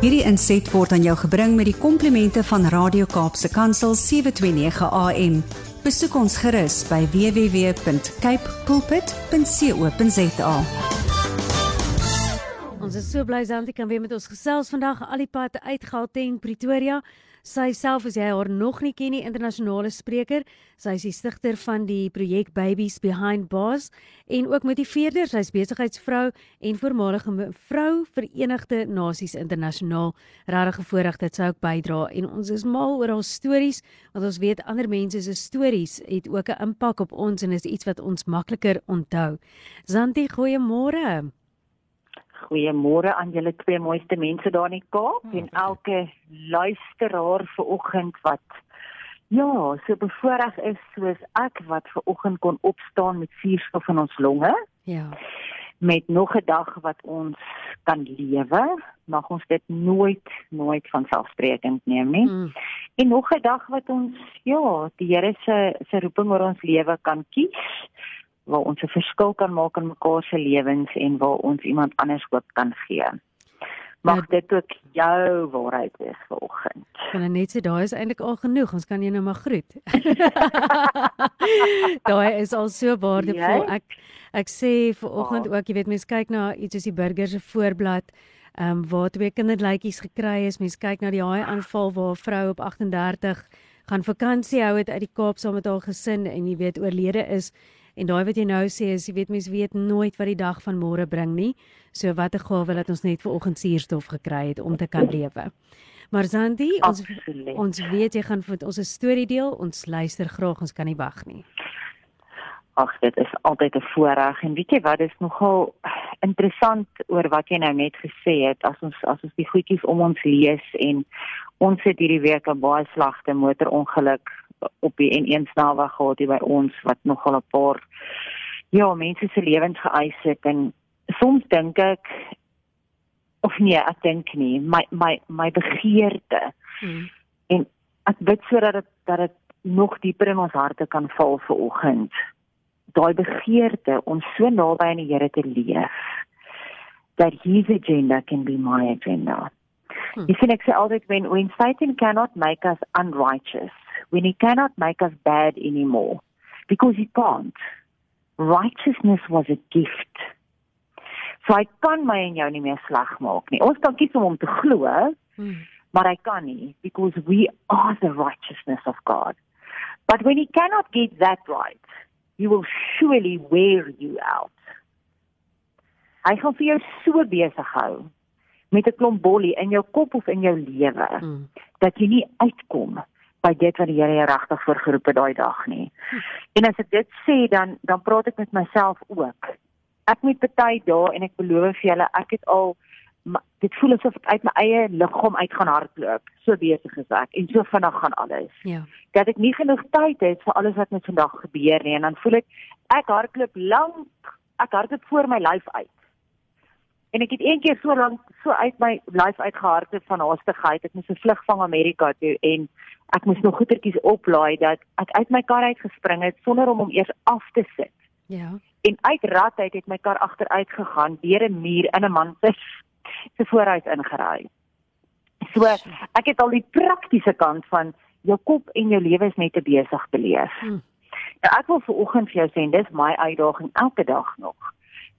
Hierdie inset word aan jou gebring met die komplimente van Radio Kaapse Kansel 729 AM. Besoek ons gerus by www.cape pulpit.co.za. Ons is so bly Santi kan weer met ons gesels vandag al die pad uit Gauteng Pretoria. Sy self is jy haar nog nie ken nie internasionale spreker. Sy is die stigter van die projek Babies Behind Bars en ook motiveerder. Sy's besigheidsvrou en voormalige vrou Verenigde Nasies internasionaal. Regtig gevoorreg dat sy ook bydra en ons is mal oor haar stories want ons weet ander mense se stories het ook 'n impak op ons en is iets wat ons makliker onthou. Zanti, goeiemôre. Goeiemôre aan julle twee mooiste mense daar in die Kaap oh, en elke luisteraar vanoggend wat ja, so bevoorreg is soos ek wat vanoggend kon opstaan met suurstof in ons longe. Ja. Met nog 'n dag wat ons kan lewe, mag ons dit nooit nooit van selfsprekend neem nie. Mm. En nog 'n dag wat ons ja, die Here se se roeping oor ons lewe kan kies waar ons 'n verskil kan maak in mekaar se lewens en waar ons iemand anders hoop kan gee. Mag ja, dit ook jou waarheid wees vanoggend. Kan net sê daai is eintlik al genoeg. Ons kan jou nou maar groet. daai is al so waardevol. Ek ek sê vanoggend oh. ook, jy weet mense kyk na iets soos die burger se voorblad. Ehm um, waar twee kinderlytjies gekry is. Mense kyk na die haai aanval waar 'n vrou op 38 gaan vakansie hou het uit die Kaap saam met haar gesin en jy weet oorlede is En daai wat jy nou sê is jy weet mense weet nooit wat die dag van môre bring nie. So wat 'n gawe dat ons net ver oggend suurstof gekry het om te kan lewe. Maar Zandi, ons Absoluut. ons weet jy gaan vir ons 'n storie deel. Ons luister graag, ons kan nie wag nie. Ag, dit is altyd 'n voorreg en weet jy wat, dit is nogal interessant oor wat jy nou net gesê het as ons as ons die goedjies om ons lees en ons het hierdie week 'n baie slegte motorongeluk op die N1 snelweg gehad hier by ons wat nogal 'n paar ja, mense se lewens geëis het en soms dink ek of nee, ek dink nie, my my my begeerte. Hmm. En ek bid sodat dit dat dit nog dieper in ons harte kan val vir oggend. Daai begeerte om so naby aan die Here te leef that his agenda can be my agenda. Hmm. You see, sê altyd when when Satan cannot make us unrighteous, when he cannot make us bad anymore because he can't. Righteousness was a gift. So hy kan my en jou nie meer sleg maak nie. Ons kan kies om hom te glo, hmm. maar hy kan nie because we are the righteousness of God. But when he cannot get that right, he will surely wear you out. Hy gaan vir jou so besig hou met 'n klomp bolie in jou kop of in jou lewe hmm. dat jy nie uitkom by dit wat die Here jou regtig voorgeroep het daai dag nie. En as ek dit sê dan dan praat ek met myself ook. Ek moet baie dae en ek beloof vir julle ek het al dit voel asof ek uit my eie liggaam uit gaan hardloop. So besig is ek en so vinnig gaan alles. Ja. Dat ek nie genoeg tyd het vir alles wat met vandag gebeur nie en dan voel ek ek hardloop lank ek hardloop voor my lyf uit. En ek het eendag so lank so uit my lyf uitgehardloop van haastigheid. Ek moes 'n vlug van Amerika toe en ek moes nog goedertjies oplaai dat ek uit my kar uit gespring het sonder om hom eers af te sit. Ja. En uit ratheid het my kar agteruit gegaan deur 'n muur in 'n man se se voorhuis ingery. So ek het al die praktiese kant van jou kop en jou lewe is net te besig te leef. Hmm. Nou ek wil vir oggend vir jou sê dis my uitdaging elke dag nog.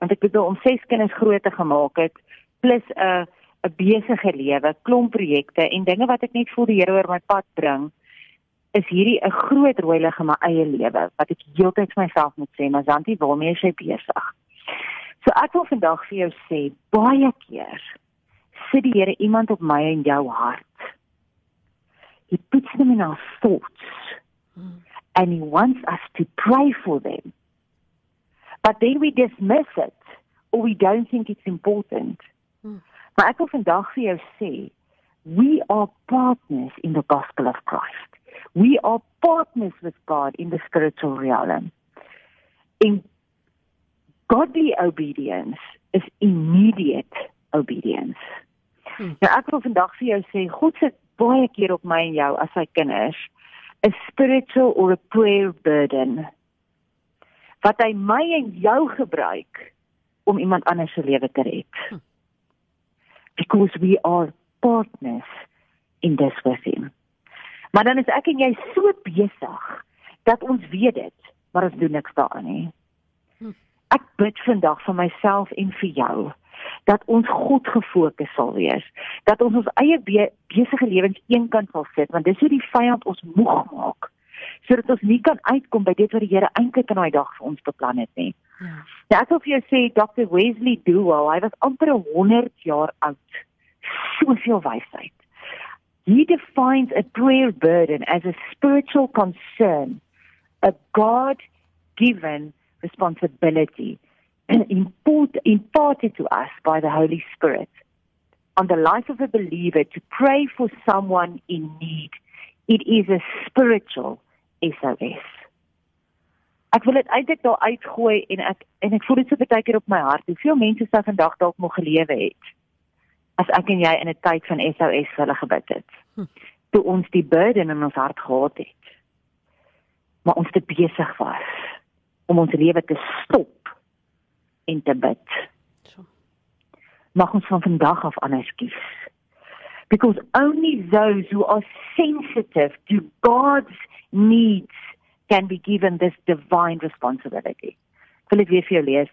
Want ek bedoel om ses kinders groot te gemaak het plus 'n uh, 'n besige lewe, klomp projekte en dinge wat ek net voel die Here oor my pad bring, is hierdie 'n groot rooi lig in my eie lewe wat ek heeltyd vir myself moet sê, maar Santi, waarmee is jy besig? So ek wil vandag vir jou sê, baie keer sit die Here iemand op my en jou hart. He puts them in our thoughts. And he wants us to pray for them. But then we dismiss it or we don't think it's important. Maar ek wil vandag vir jou sê, we are partners in the gospel of Christ. We are partners with God in the spiritual realm. In godly obedience is immediate obedience. Hmm. Nou ek wil vandag vir jou sê, God sit baie keer op my en jou as sy kinders, 'n spiritual or a prayer burden wat hy my en jou gebruik om iemand anders se lewe te red. Because we are partners in this with him. Maar dan is ek en jy so besig dat ons weet dit, maar ons doen niks daaraan nie. Ek bid vandag vir myself en vir jou dat ons God gefokus sal wees, dat ons ons eie be besige lewens eenkant sal sit, want dis hoe die vyand ons moeg maak sodat ons nie kan uitkom by dit wat die Here eintlik in daai dag vir ons beplan het nie. Ja. Nou ek wil sê Dr. Wesley Duwell, hy was amper 100 jaar oud. Soveel wysheid. He defines a prayer burden as a spiritual concern, a God-given responsibility imparted to us by the Holy Spirit on the life of a believer to pray for someone in need. It is a spiritual SOS. Ek wil dit eintlik daar uitgooi en ek en ek voel dit so baie keer op my hart. Hoeveel mense sou vandag dalk nog gelewe het as ek en jy in 'n tyd van SOS vir hulle gebid het. Hm. Toe ons die burden in ons hart gehad het. Maar ons te besig was om ons lewe te stop en te bid. So. Mag ons van vandag af anders kies. Because only those who are sensitive to God's needs can be given this divine responsibility. Phil dit weer vir jou lees.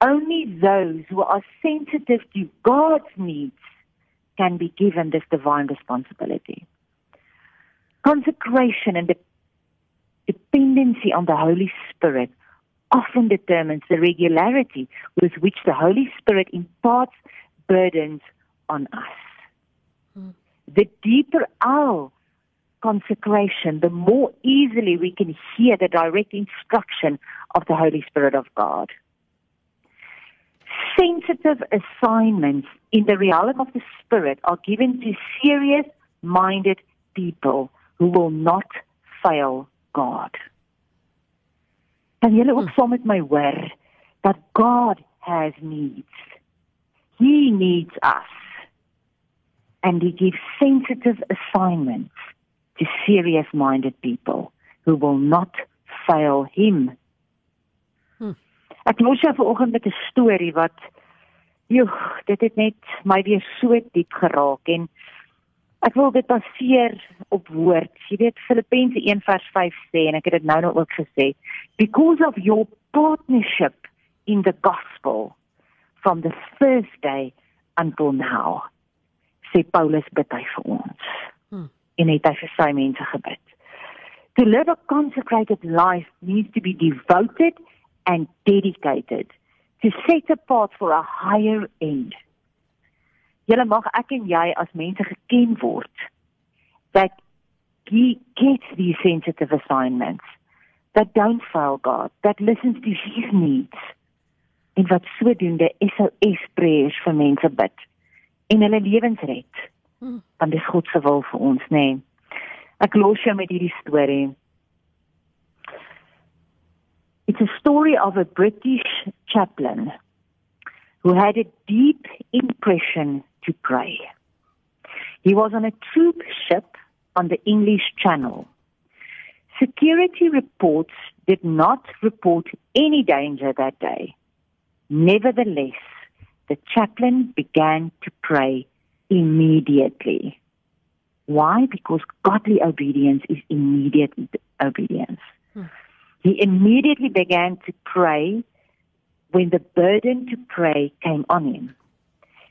Only those who are sensitive to God's needs can be given this divine responsibility. Consecration and the dependency on the Holy Spirit often determines the regularity with which the Holy Spirit imparts burdens on us. Hmm. The deeper our consecration, the more easily we can hear the direct instruction of the Holy Spirit of God. Sensitive assignments in the realm of the Spirit are given to serious minded people who will not fail God. Kan julle ook hmm. saam met my hoor dat God has needs. He needs us. And he gives sensitive assignments to serious minded people who will not fail him. Hmm. Ek los jou vanoggend met 'n storie wat joh, dit het net my weer so diep geraak en ek wil dit baseer op woord. Jy weet Filippense 1:5 sê en ek het dit nou nou ook gesê, because of your partnership in the gospel from the first day until now. Sê Paulus bid hy vir ons. En het hy vir sy mense gebid. To live a consecrated life needs to be devoted and dedicated to set apart for a higher end. Julle mag ek en jy as mense geken word that he gets these sensitive assignments that don't fail God, that listens to his needs en wat sodoende SOS prayers vir mense bid en hulle lewens red. God se wil vir ons, nê. Nee. Ek los jou met hierdie storie. It's a story of a British chaplain who had a deep impression to pray. He was on a troop ship on the English Channel. Security reports did not report any danger that day. Nevertheless, the chaplain began to pray immediately. Why? Because godly obedience is immediate obedience. Hmm. He immediately began to pray when the burden to pray came on him.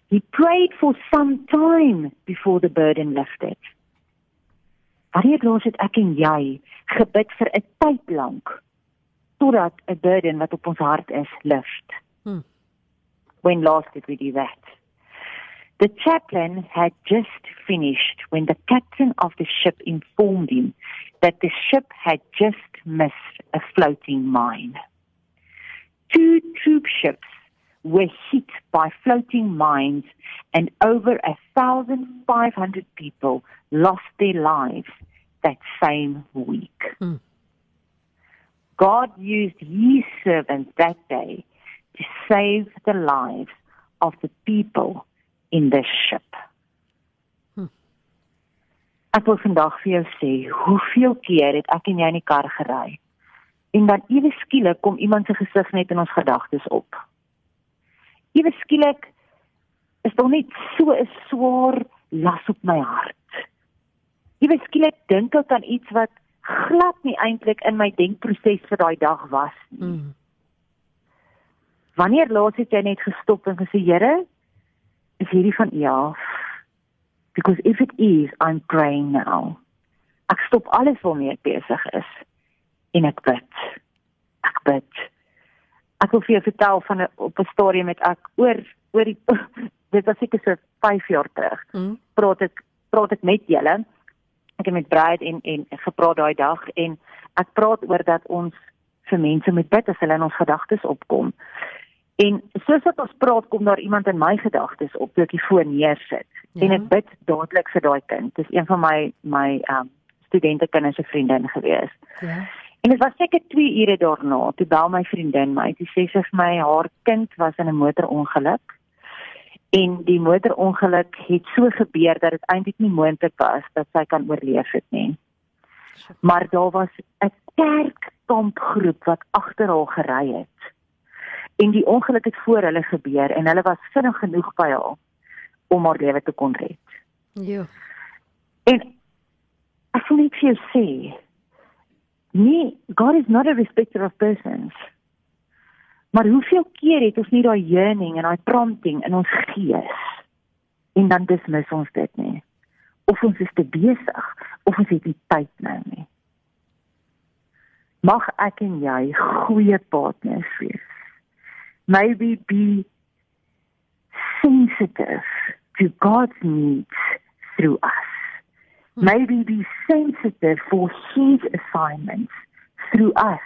He prayed for some time before the burden lifted. Wanneer los het ek en jy gebid vir 'n tyd lank totdat 'n burden wat op ons hart is lift? Hmm. When last did we do that? The chaplain had just finished when the captain of the ship informed him that the ship had just missed a floating mine. Two troop ships were hit by floating mines and over a thousand five hundred people lost their lives that same week. Mm. God used his servants that day to save the lives of the people in this ship. Hm. Ek wil vandag vir jou sê, hoeveel keer het ek en jy in die kar gery? En dan ewe skielik kom iemand se gesig net in ons gedagtes op. Ewe skielik is daar net so 'n swaar las op my hart. Weet skielik dink ek aan iets wat glad nie eintlik in my denkproses vir daai dag was nie. Mm. Wanneer laas het jy net gestop en gesê Here, is hierdie van U af? Because if it is, I'm praying now. Ek stop alles waarmee ek besig is en ek bid. Ek bid. Ek wil vir jou vertel van 'n op 'n storie met ek oor oor die dit was seker so 5 jaar terug. Mm. Praat ek praat ek met julle ek het met Brad en en gepraat daai dag en ek praat oor dat ons vir mense met bid as hulle in ons gedagtes opkom. En soos wat ons praat kom daar iemand in my gedagtes op toe ek die foon neersit ja. en ek bid dadelik vir daai kind. Dis een van my my um studente kinders se vriendin gewees. Ja. En dit was seker 2 ure daarna toe bel my vriendin my. Sy sê sy vir my haar kind was in 'n motorongeluk en die motorongeluk het so gebeur dat dit eintlik nie moontlik was dat sy kan oorleef het nie. Maar daar was 'n kerkkampgroep wat agter haar gery het. En die ongeluk het voor hulle gebeur en hulle was vinnig genoeg by haar om haar lewe te kon red. Ja. En ek wil net vir jou sê, nee, God is not a respecter of persons. Maar hoeveel keer het ons nie daai yearning en daai prompting in ons gees en dan dismiss ons dit nie. Of ons is te besig of ons het nie tyd nou nie. Mag ek en jy goeie partners wees. Maybe be sensitive to God's needs through us. Hmm. Maybe be sensitive for his assignments through us.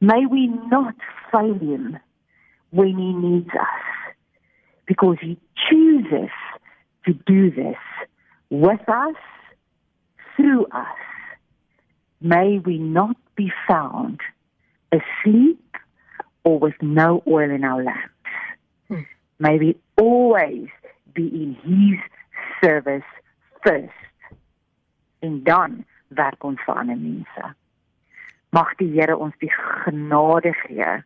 May we not fail him when he needs us because he chooses to do this with us, through us. May we not be found asleep or with no oil in our lamps. Hmm. May we always be in his service first. En dan werk ons vir ander mense. Mag die Here ons die genade gee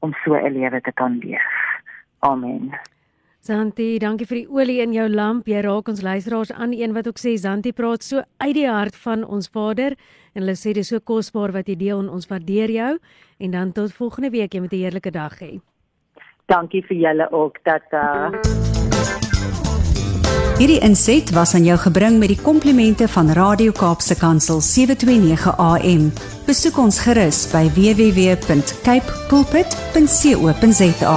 om so 'n lewe te kan leef. Amen. Santi, dankie vir die olie in jou lamp. Jy raak ons luisteraars aan een wat ook sê Santi praat so uit die hart van ons Vader en hulle sê dis so kosbaar wat jy deel en ons waardeer jou en dan tot volgende week jy met 'n heerlike dag hê. Dankie vir julle ook dat uh Hierdie inset was aan jou gebring met die komplimente van Radio Kaapse Kansel 729 AM. Besoek ons gerus by www.cape pulpit.co.za.